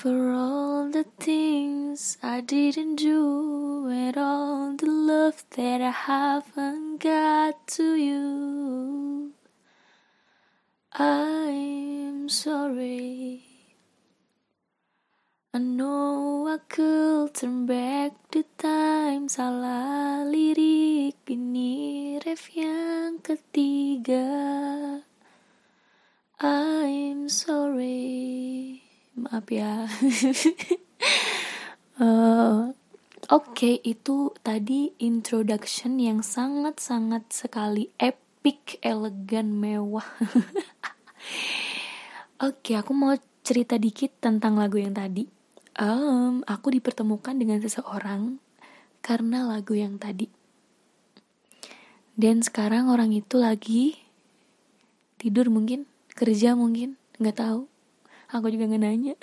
For all the things I didn't do And all the love that I haven't got to you. I'm sorry. I know I could turn back the time Salah lirik ini ref yang ketiga I'm sorry maaf ya. Uh, Oke okay, itu tadi introduction yang sangat-sangat sekali epic, elegan, mewah. Oke okay, aku mau cerita dikit tentang lagu yang tadi. Um, Aku dipertemukan dengan seseorang karena lagu yang tadi. Dan sekarang orang itu lagi tidur mungkin, kerja mungkin, nggak tahu aku juga nggak nanya.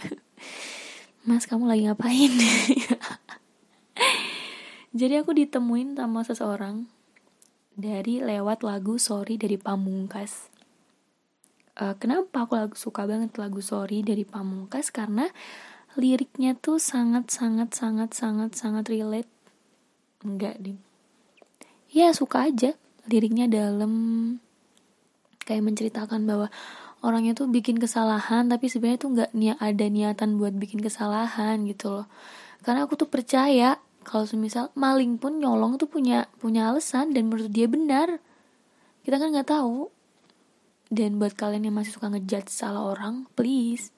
Mas kamu lagi ngapain? Jadi aku ditemuin sama seseorang dari lewat lagu sorry dari Pamungkas. Uh, kenapa aku suka banget lagu sorry dari Pamungkas? Karena liriknya tuh sangat sangat sangat sangat sangat relate. Enggak deh ya suka aja. Liriknya dalam kayak menceritakan bahwa orangnya tuh bikin kesalahan tapi sebenarnya tuh nggak niat ada niatan buat bikin kesalahan gitu loh. Karena aku tuh percaya kalau semisal maling pun nyolong tuh punya punya alasan dan menurut dia benar. Kita kan nggak tahu. Dan buat kalian yang masih suka ngejudge salah orang please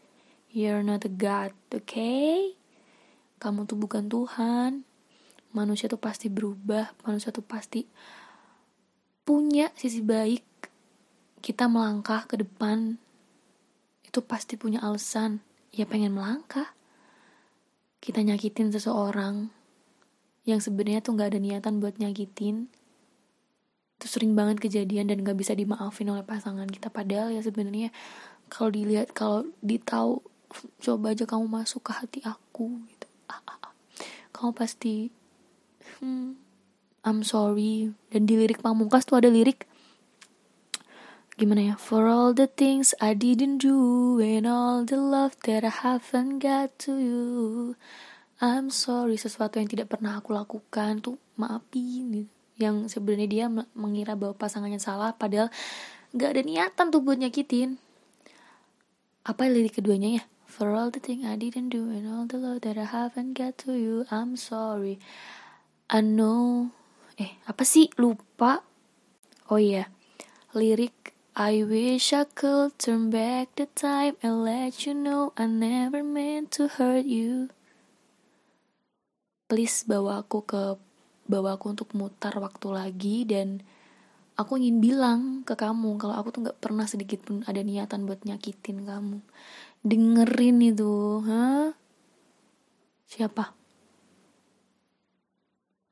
you're not a god okay? kamu tuh bukan Tuhan. Manusia tuh pasti berubah manusia tuh pasti punya sisi baik kita melangkah ke depan itu pasti punya alasan. Ya pengen melangkah. Kita nyakitin seseorang yang sebenarnya tuh nggak ada niatan buat nyakitin. Itu sering banget kejadian dan nggak bisa dimaafin oleh pasangan kita. Padahal ya sebenarnya kalau dilihat kalau ditau coba aja kamu masuk ke hati aku gitu. Ah, ah, ah. kamu pasti hmm, I'm sorry. Dan di lirik pamungkas tuh ada lirik gimana ya? For all the things I didn't do and all the love that I haven't got to you. I'm sorry sesuatu yang tidak pernah aku lakukan tuh maafin gitu yang sebenarnya dia mengira bahwa pasangannya salah padahal nggak ada niatan tuh buat nyakitin. Apa lirik keduanya ya? For all the things I didn't do and all the love that I haven't got to you I'm sorry. I know. Eh apa sih? Lupa. Oh iya. Lirik I wish I could turn back the time and let you know I never meant to hurt you. Please bawa aku ke bawa aku untuk mutar waktu lagi dan aku ingin bilang ke kamu kalau aku tuh nggak pernah sedikit pun ada niatan buat nyakitin kamu. Dengerin itu, ha? Siapa?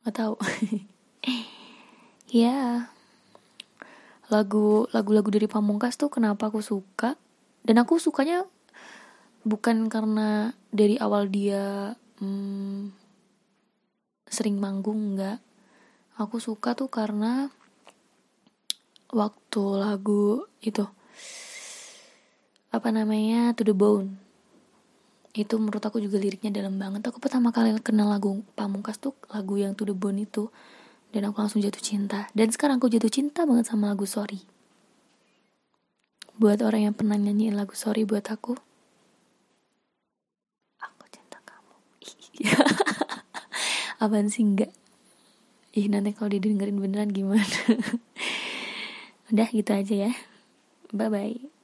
Gak tahu. ya. yeah lagu lagu-lagu dari Pamungkas tuh kenapa aku suka? Dan aku sukanya bukan karena dari awal dia hmm, sering manggung nggak aku suka tuh karena waktu lagu itu. Apa namanya? To The Bone. Itu menurut aku juga liriknya dalam banget. Aku pertama kali kenal lagu Pamungkas tuh lagu yang To The Bone itu dan aku langsung jatuh cinta. Dan sekarang aku jatuh cinta banget sama lagu Sorry. Buat orang yang pernah nyanyiin lagu Sorry buat aku. Aku cinta kamu. Apaan sih enggak? Ih nanti kalau didengerin beneran gimana? Udah gitu aja ya. Bye bye